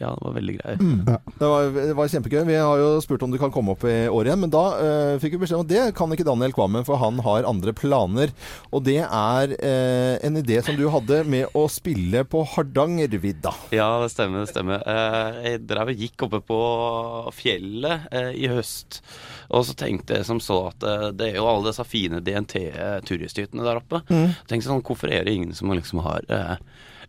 Ja, det var veldig greier. Det var, det var kjempegøy. Vi har jo spurt om du kan komme opp i år igjen, men da uh, fikk vi beskjed om at det kan ikke Daniel Kvammen, for han har andre planer. Og det er uh, en idé som du hadde med å spille på Hardangervidda. Ja, det stemmer. det stemmer. Uh, Jeg drev og gikk oppe på fjellet i høst, og så tenkte jeg som så at eh, det er jo alle disse fine DNT-turisthyttene der oppe. Tenkte sånn, Hvorfor er det ingen som liksom har eh,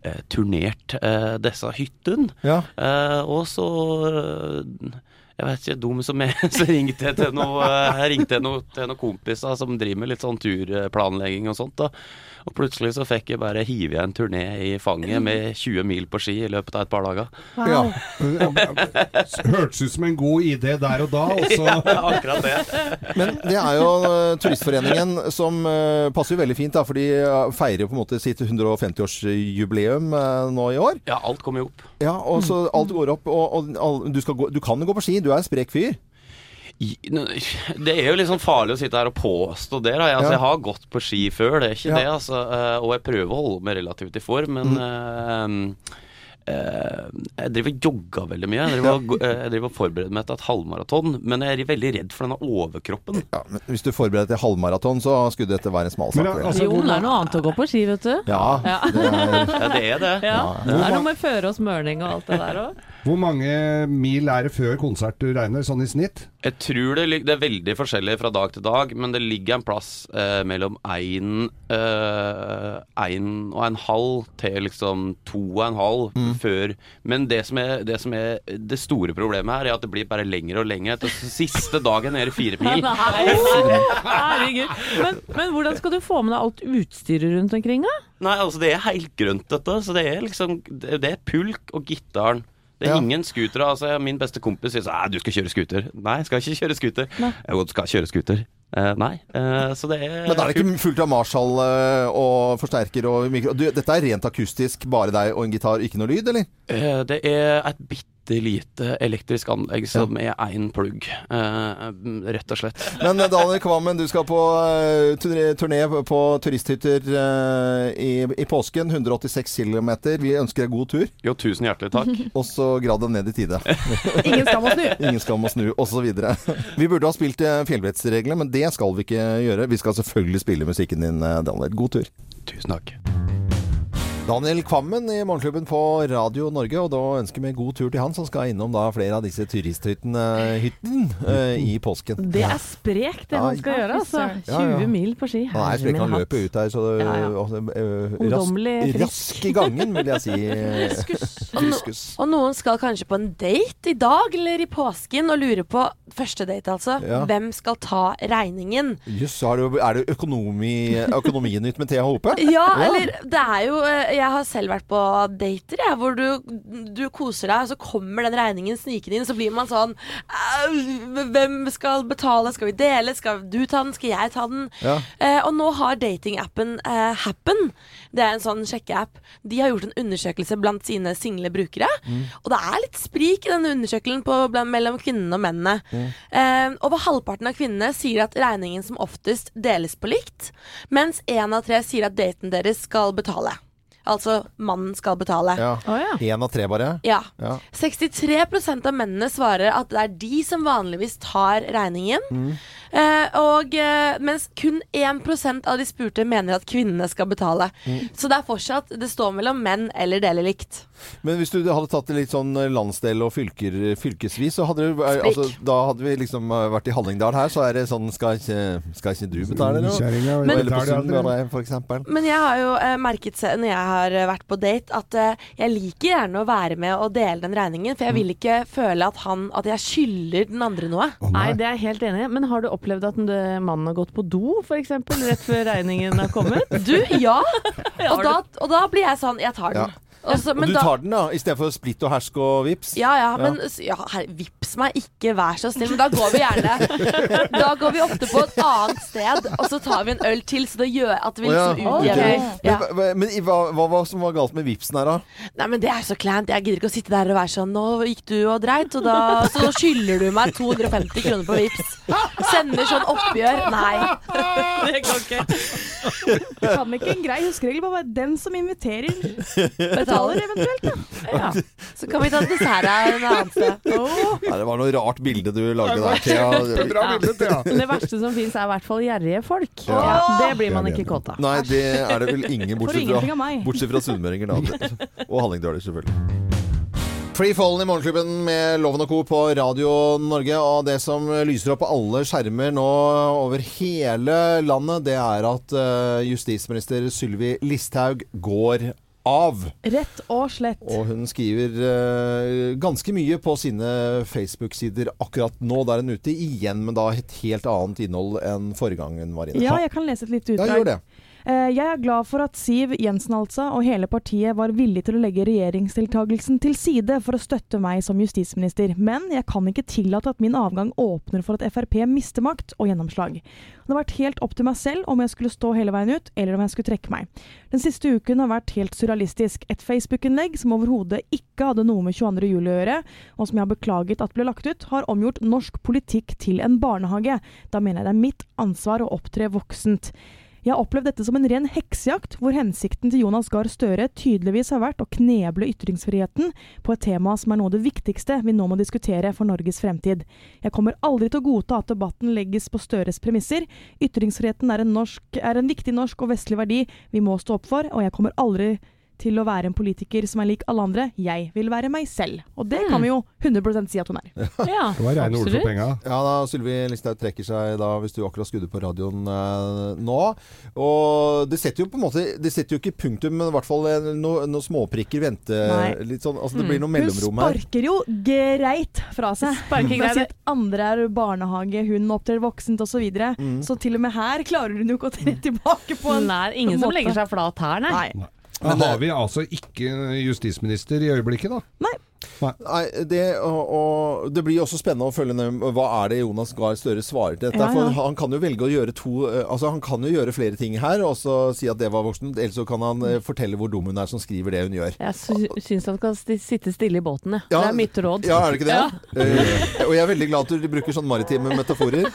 eh, turnert eh, disse hyttene? Ja. Eh, og så eh, jeg vet ikke, dum som jeg, så ringte jeg til noen jeg noe, kompiser som driver med litt sånn turplanlegging og sånt. da Og plutselig så fikk jeg bare hive en turné i fanget med 20 mil på ski i løpet av et par dager. Ja. Hørtes ut som en god idé der og da. Og så Akkurat det. Men det er jo eh, Turistforeningen som eh, passer jo veldig fint, da, for de eh, feirer på en måte sitt 150-årsjubileum eh, nå i år. Ja, alt kommer jo opp. Ja, og så alt går opp, og, og og du, skal gå, du kan jo gå på ski. Du er en sprek fyr. Det er jo litt sånn farlig å sitte her og påstå det. Da. Jeg, altså, Ja. jeg har gått på ski før, det er ikke Ja. det. Altså. eh, Og jeg prøver å holde meg relativt i form, men mm. uh, Uh, jeg driver og jogger veldig mye. Jeg driver, ja. jeg driver og forbereder meg til et halvmaraton, men jeg er veldig redd for denne overkroppen. Ja, men hvis du forbereder deg til halvmaraton, så skulle dette være en smal sak. Men, altså, Jo, det er noe annet å gå på ski, vet du. Ja, Ja. det er Ja, det er det. Ja, Det er noe med føre og smørning og alt det der òg. Hvor mange mil er det før konsert du regner, sånn i snitt? Jeg tror det, det er veldig forskjellig fra dag til dag, men det ligger en plass eh, mellom én eh, en og en halv til liksom to og en halv før. Men det som, er, det som er det store problemet her, er at det blir bare lengre og lengre. Til siste dagen er det fire mil. Herregud. Men, men hvordan skal du få med deg alt utstyret rundt omkring, da? Nei, altså det er helt grønt dette. Så det er liksom Det det er pulk og gitaren. Det er Ja. ingen scootere. Altså, min beste kompis sier sånn Du skal kjøre scooter. Nei, jeg skal ikke kjøre scooter. Jo, du skal kjøre scooter. Uh, nei. Uh, så det er Men da er det ikke fullt av Marshall uh, og forsterker og mikro... Du, dette er rent akustisk, bare deg og en gitar, ikke noe lyd, eller? Eh, Det er et bitte lite elektrisk anlegg som er én plugg, eh, rett og slett. Men eh, Daniel Kvammen, du skal på eh, turné, på turisthytter i, i påsken. 186 km. Vi ønsker deg god tur. Jo, tusen hjertelig takk. Og så grad deg ned i tide. Ingen skam å snu. Ingen skam å snu, osv. Vi burde ha spilt fjellvettsreglene, men det skal vi ikke gjøre. Vi skal selvfølgelig spille musikken din, Daniel. God tur. Tusen takk. Daniel Kvammen i Morgenklubben på Radio Norge, og da ønsker vi god tur til han som skal innom da flere av disse turisthyttene uh, eh, i påsken. Det er sprekt, det Ja, han skal gjøre. altså. Ja, ja. 20 mil på ski. Han er Herre sprek, han løper ut der, så det, Ja, ja. eh, rask, frisk. rask i gangen, vil jeg si. Friskus. Og noen skal kanskje på en date i dag eller i påsken og lurer på første date, altså. Ja. Hvem skal ta regningen? Jøss, er det, økonomi, Økonominytt med Thea Hope? Ja, eller det er jo eh, Jeg har selv vært på dater, jeg, hvor du, du koser deg, og så kommer den regningen snikende inn, så blir man sånn Hvem skal betale? Skal vi dele? Skal du ta den? Skal jeg ta den? Ja. Eh, og nå har datingappen eh, Happen, det er en sånn sjekkeapp, de har gjort en undersøkelse blant sine single brukere. Og det er litt sprik i denne undersøkelsen på, mellom kvinnene og mennene. Eh, over halvparten av kvinnene sier at regningen som oftest deles på likt, mens én av tre sier at daten deres skal betale. Altså mannen skal betale. Ja. Oh, ja. Én av tre, bare? Ja. Ja. 63% av mennene svarer at det er de som vanligvis tar regningen. Eh, og, eh, mens kun 1% av de spurte mener at kvinnene skal betale. Så det er fortsatt Det står mellom menn eller deler likt. Men hvis du hadde tatt det litt sånn landsdel og fylker, fylkesvis, så hadde du altså, da hadde vi liksom eh, vært i Hallingdal her, så er det sånn Skal ikke, skal ikke du betale det? Kjerringa Men- eksempel. Men jeg har jo eh, merket når jeg har eh, vært på date, at eh, jeg liker gjerne å være med og dele den regningen. For jeg vil ikke føle at, han, at jeg skylder den andre noe. Oh, Nei, det er jeg helt enig i. Men har du opplevd at mannen har gått på do, f.eks., rett før regningen har kommet? Du, ja! Og da, og da blir jeg sånn Jeg tar den. Ja. Og så- Og du tar da- den, da, istedenfor splitt og hersk og vips? Ja, ja, men ja, her, vips meg ikke, vær så snill. Men da går vi gjerne Da går vi ofte på et annet sted, og så tar vi en øl til, så det gjør at vi liksom Ok. ja. Men, Ja. hva- men i- hva, hva som var galt med vipsen her, da? Nei, men det er så kleint. Jeg gidder ikke å sitte der og være sånn Nå gikk du og dreit, og da så skylder du meg 250 kroner på vips. Sender sånn oppgjør. Nei. Det går ikke. Kan ikke en grei huskeregel bare være den som inviterer, betaler eventuelt? Da. Ja. Så kan vi ta dessert her en annen sted. Nei, det var noe rart bilde du lagde der, Thea. Men det verste som fins, er i hvert fall gjerrige folk. Ja. Ja, det blir man ikke kåt av. Nei, det er det vel ingen, bortsett fra, bortsett fra sunnmøringer, da. Og hallingdøler, selvfølgelig. Free Fallen i Morgenklubben med Loven og Co. på Radio Norge. Og det som lyser opp på alle skjermer nå over hele landet, det er at eh, justisminister Sylvi Listhaug går av. Rett og slett. Og hun skriver uh, ganske mye på sine Facebook-sider akkurat nå. Da er hun ute igjen, men da et helt annet innhold enn forrige gang hun var inne. Ja, jeg kan lese et lite Ja, gjør det. Eh, Jeg er glad for at Siv Jensen altså, og hele partiet var villig til å legge regjeringsdeltagelsen til side for å støtte meg som justisminister, men jeg kan ikke tillate at min avgang åpner for at Frp mister makt og gjennomslag. Det har vært helt opp til meg selv om jeg skulle stå hele veien ut, eller om jeg skulle trekke meg. Den siste uken har vært helt surrealistisk. Et Facebook-innlegg som overhodet ikke hadde noe med 22. juli å gjøre, og som jeg har beklaget at ble lagt ut, har omgjort norsk politikk til en barnehage. Da mener jeg det er mitt ansvar å opptre voksent. Jeg har opplevd dette som en ren heksejakt, hvor hensikten til Jonas Gahr Støre tydeligvis har vært å kneble ytringsfriheten på et tema som er noe av det viktigste vi nå må diskutere for Norges fremtid. Jeg kommer aldri til å godta at debatten legges på Støres premisser. Ytringsfriheten er en, norsk, er en viktig norsk og vestlig verdi vi må stå opp for, og jeg kommer aldri til å være en politiker som er lik alle andre. Jeg vil være meg selv. Og det kan vi jo 100 si at hun er. Ja, Det var reine ord for penga. Ja da, Sylvi Listhaug trekker seg da, hvis du akkurat skrudde på radioen eh, nå. Og det setter jo på en måte Det setter jo ikke punktum, men i hvert fall eh, noen no småprikker vente Nei. litt sånn. Altså det blir noe Hun mellomrom her. Hun sparker jo greit fra seg. Sparker greit. Sitt andre er barnehage, hun opptrer voksent osv. Så, videre. Mm. så til og med her klarer hun jo ikke å tre tilbake på en Nei, ingen som legger seg flat her, nei. Nei. Da har vi altså ikke justisminister i øyeblikket, da. Nei, det, og, og det blir også spennende å følge med hva er det Jonas Gahr Støre svarer til dette. Ja, ja. For han kan jo velge å gjøre to eh, Altså han kan jo gjøre flere ting her, og så si at det var voksent. Eller så kan han eh, fortelle hvor dum hun er som skriver det hun gjør. Jeg sy syns han skal sitte stille i båten, jeg. Ja, det er mitt råd. Ja, er det ikke det? Eh, og jeg er veldig glad at du bruker sånn maritime metaforer.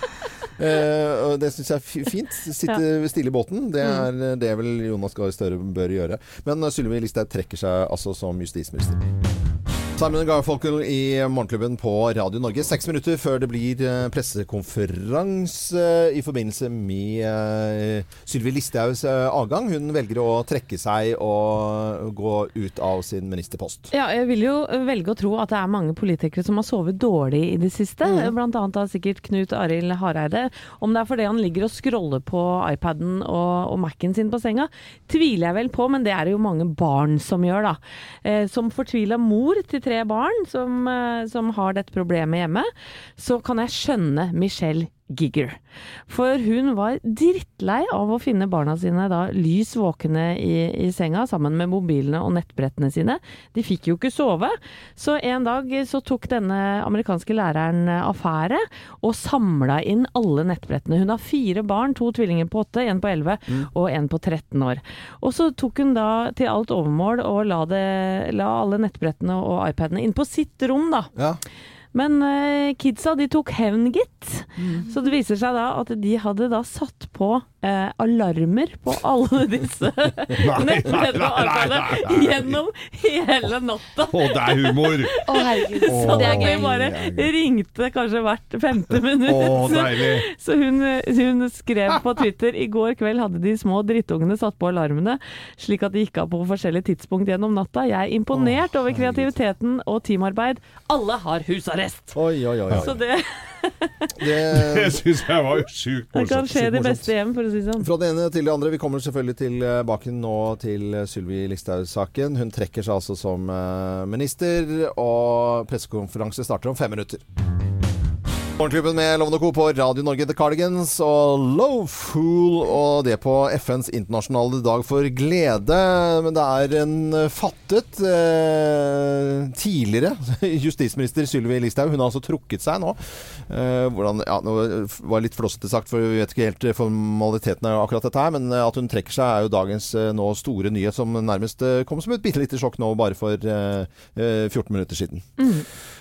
Eh, og det syns jeg er fint. Sitte stille i båten. Det er det vel Jonas Gahr Støre bør gjøre. Men eh, Sylvi Listhaug trekker seg altså som justisminister. Simon Garfolkel i Morgenklubben på Radio Norge. Seks minutter før det blir eh, pressekonferanse i forbindelse med eh, Sylvi Listhaugs eh, avgang. Hun velger å trekke seg og gå ut av sin ministerpost. Ja, jeg vil jo velge å tro at det er mange politikere som har sovet dårlig i det siste. Blant annet da sikkert Knut Arild Hareide. Om det er fordi han ligger og scroller på iPaden og, og Mac-en sin på senga, tviler jeg vel på, men det er det jo mange barn som gjør, da. Eh, som fortvila mor til tre barn som, eh, som har dette problemet hjemme, så kan jeg skjønne Michelle Gigger. For hun var drittlei av å finne barna sine da lys våkne i, i senga sammen med mobilene og nettbrettene sine. De fikk jo ikke sove, så en dag så tok denne amerikanske læreren affære og samla inn alle nettbrettene. Hun har fire barn, to tvillinger på åtte, en på elleve og en på 13 år. Og så tok hun da til alt overmål og la, det, la alle nettbrettene og iPadene inn på sitt rom, da. Ja. Men eh, kidsa de tok hevn, gitt. Så det viser seg da at de hadde da satt på eh, alarmer på alle disse iPadene gjennom hele natta. Å, det er humor! Å, herregud. Så det er gøy. bare ringte kanskje hvert femte minutt. Å, deilig. Så hun, hun skrev på Twitter i går kveld hadde de små drittungene satt på alarmene, slik at de gikk av på forskjellige tidspunkt gjennom natta. Jeg er imponert over kreativiteten og teamarbeid. Alle har husarrest! Oi, oi, oi. Så det, Det, Det syns jeg var sjukt det kan skje de beste hjem, for å si det sånn. Fra det ene til det andre. Vi kommer selvfølgelig tilbake nå til Sylvi Listhaug-saken. Hun trekker seg altså som eh, minister, og pressekonferanse starter om fem minutter. Morgenklubben med Lovende Co. på Radio Norge The Cardigans og Low Fool, og det på FNs internasjonale dag for glede. Men det er en fattet eh, tidligere justisminister Sylvi Listhaug. Hun har altså trukket seg nå. Eh, hvordan, ja, nå var litt flossete sagt, for vi vet ikke helt formaliteten av akkurat dette her. Men eh, at hun trekker seg er jo dagens eh, nå store nyhet som nærmest eh, kom som et bitte lite sjokk nå bare for eh, eh, 14 minutter siden.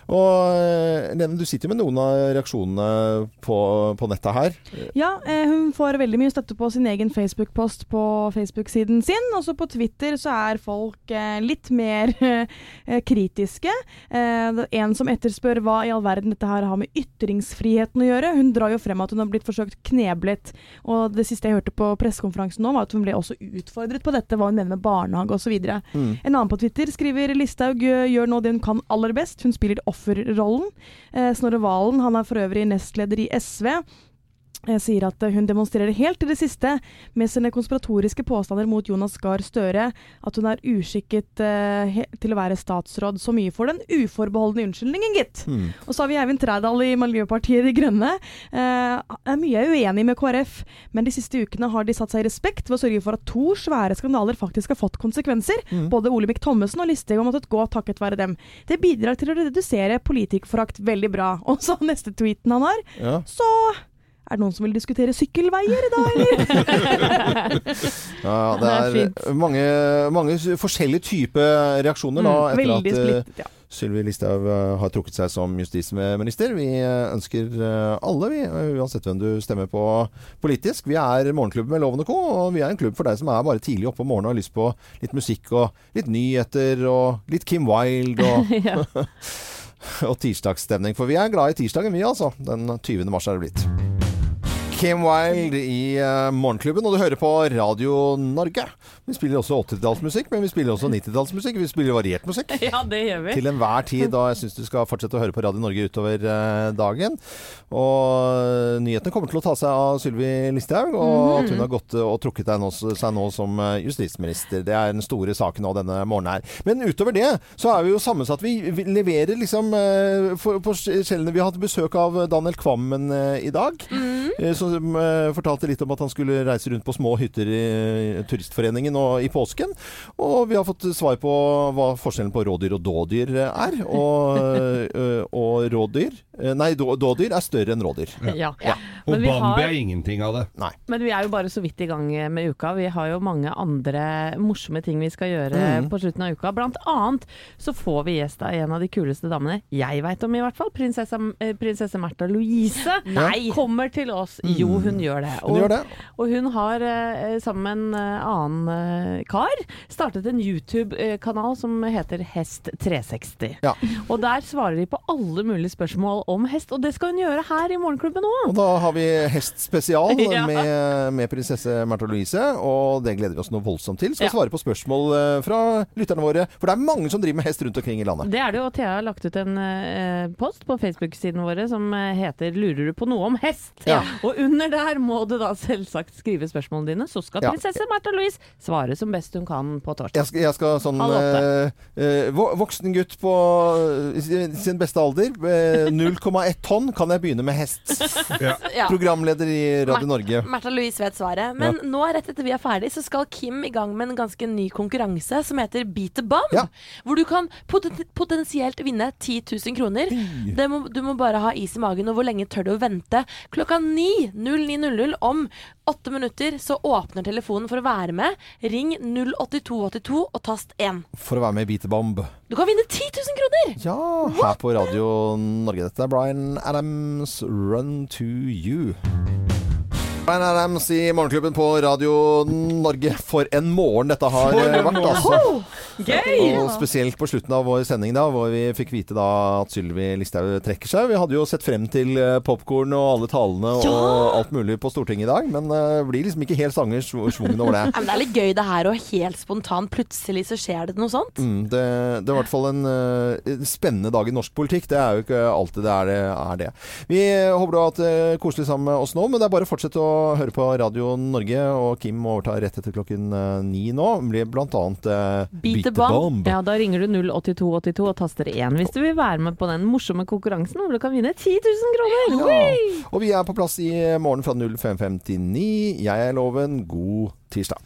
Og eh, du sitter jo med noen av reaksjonene på, på nettet her. Ja, eh, hun får veldig mye støtte på sin egen Facebook-post på Facebook-siden sin. Også på Twitter så er folk eh, litt mer kritiske. Det en som etterspør hva i all verden dette her har med ytringsfriheten å gjøre. Hun drar jo frem at hun har blitt forsøkt kneblet. Og det siste jeg hørte på pressekonferansen nå, var at hun ble også utfordret på dette, hva hun mener med barnehage osv. Mm. En annen på Twitter skriver Listhaug gjør nå det hun kan aller best. Hun spiller offerrollen. Eh, Snorre Valen, han er for øvrig nestleder i SV. Eh, Sier at eh, hun demonstrerer helt til det siste med sine konspiratoriske påstander mot Jonas Gahr Støre at hun er uskikket eh, til å være statsråd. Så mye for den uforbeholdne unnskyldningen, gitt. Mm. Og så har vi Eivind Trædal i Miljøpartiet De Grønne. Eh, er mye uenig med KrF, men de siste ukene har de satt seg i respekt ved å sørge for at to svære skandaler faktisk har fått konsekvenser. Både Olemic Thommessen og Listhaug har måttet gå takket være dem. Det bidrar til å redusere politikerforakt veldig bra. Og så neste tweeten han har, Ja. så er det noen som vil diskutere sykkelveier i dag, eller? Ja, det Det er mange, mange forskjellige typer reaksjoner da, Mm, etter at eh, splittet, ja. Sylvi Listhaug eh, har trukket seg som justisminister. Vi eh, ønsker alle, vi, uansett hvem du stemmer på politisk. Vi er Morgenklubben med Loven og Co., og vi er en klubb for deg som er bare tidlig oppe om morgenen og har lyst på litt musikk og litt nyheter og litt Kim Wilde og, og tirsdagsstemning. For vi er glad i tirsdagen, vi altså. Den 20. mars er det blitt. Kim Wilde i eh, Morgenklubben, og du hører på Radio Norge. Vi spiller også 80-tallsmusikk, men vi spiller også 90-tallsmusikk. Vi spiller variert musikk. ja, det gjør vi. Til enhver tid, og jeg syns du skal fortsette å høre på Radio Norge utover eh, dagen. Og nyhetene kommer til å ta seg av Sylvi Listhaug, og at hun har gått eh, og trukket nå, seg nå som eh, justisminister. Det er den store saken nå denne morgenen her. Men utover det så er vi jo sammensatt. Vi, leverer liksom eh, på skjellene. Vi har hatt besøk av Daniel Kvammen i dag. eh, Som fortalte litt om at han skulle reise rundt på små hytter i Turistforeningen og i påsken. Og vi har fått svar på hva forskjellen på rådyr og dådyr er. Og, eh, og rådyr eh, Nei, dådyr er større enn rådyr. Ja. Og Men vi Bambi har- er ingenting av det. Nei. Men vi er jo bare så vidt i gang med uka. Vi har jo mange andre morsomme ting vi skal gjøre Mm. på slutten av uka. Blant annet så får vi gjest av en av de kuleste damene jeg veit om, i hvert fall. Prinsesse, eh, prinsesse Märtha Louise. Nei. Kommer til oss. Jo, hun gjør det. Og Hun gjør det. Og hun har eh, sammen med en annen kar startet en YouTube-kanal som heter Hest360. Ja. Og der svarer de på alle mulige spørsmål om hest, og det skal hun gjøre her i Morgenklubben Og da har vi Hest spesial Ja. med, med prinsesse Märtha Louise, og det gleder vi oss noe voldsomt til. Skal Ja. svare på spørsmål eh, fra lytterne våre, for det er mange som driver med hest rundt omkring i landet. Det er det jo. Thea har lagt ut en eh, post på Facebook-siden våre som eh, heter 'Lurer du på noe om hest?' Ja. Og under der må du da selvsagt skrive spørsmålene dine, så skal prinsesse Märtha Louise svare som best hun kan på torsdag. Jeg skal, jeg skal sånn eh, eh, Voksen gutt på eh, sin beste alder, eh, 0,1 tonn, kan jeg begynne med hest. Ja. Ja. Programleder i Radio Norge. Märtha Louise vet svaret. Men nå, rett etter vi er ferdig, så skal Kim i gang med en ganske ny konkurranse som heter Beat the Bomb. Ja. Hvor du kan poten potensielt vinne 10 000 kroner. Det må, du må bare ha is i magen. Og hvor lenge tør du å vente? Klokka 9 09.00 om åtte minutter så åpner telefonen for å være med. Ring 08282 og tast 1. For å være med i Beaterbomb. Du kan vinne 10 000 kroner! Ja, her på Radio Norge. Dette er Bryan Adams' 'Run to You'. Bein Adams i Morgenklubben på Radio Norge. For en morgen dette har eh, vært, altså. Og spesielt på slutten av vår sending, da, hvor vi fikk vite da at Sylvi Listhaug trekker seg. Vi hadde jo sett frem til popkorn og alle talene og alt mulig på Stortinget i dag, men det blir liksom ikke helt sanger svungen over det. Ja, men det er litt gøy det her, og helt spontant plutselig så skjer det noe sånt. Mm, det, det er i hvert fall en uh, spennende dag i norsk politikk. Det er jo ikke alltid det er det. Er det. Vi håper du har hatt det koselig sammen med oss nå, men det er bare å fortsette å høre på Radio Norge. Og Kim overtar rett etter klokken eh, ni nå. Blir blant annet eh, Beat the Bomb. Ja, da ringer du 08282 og taster 1 hvis du vil være med på den morsomme konkurransen hvor du kan vinne 10 000 kroner. Ja. Og vi er på plass i morgen fra 05.59. Jeg er Loven. God tirsdag.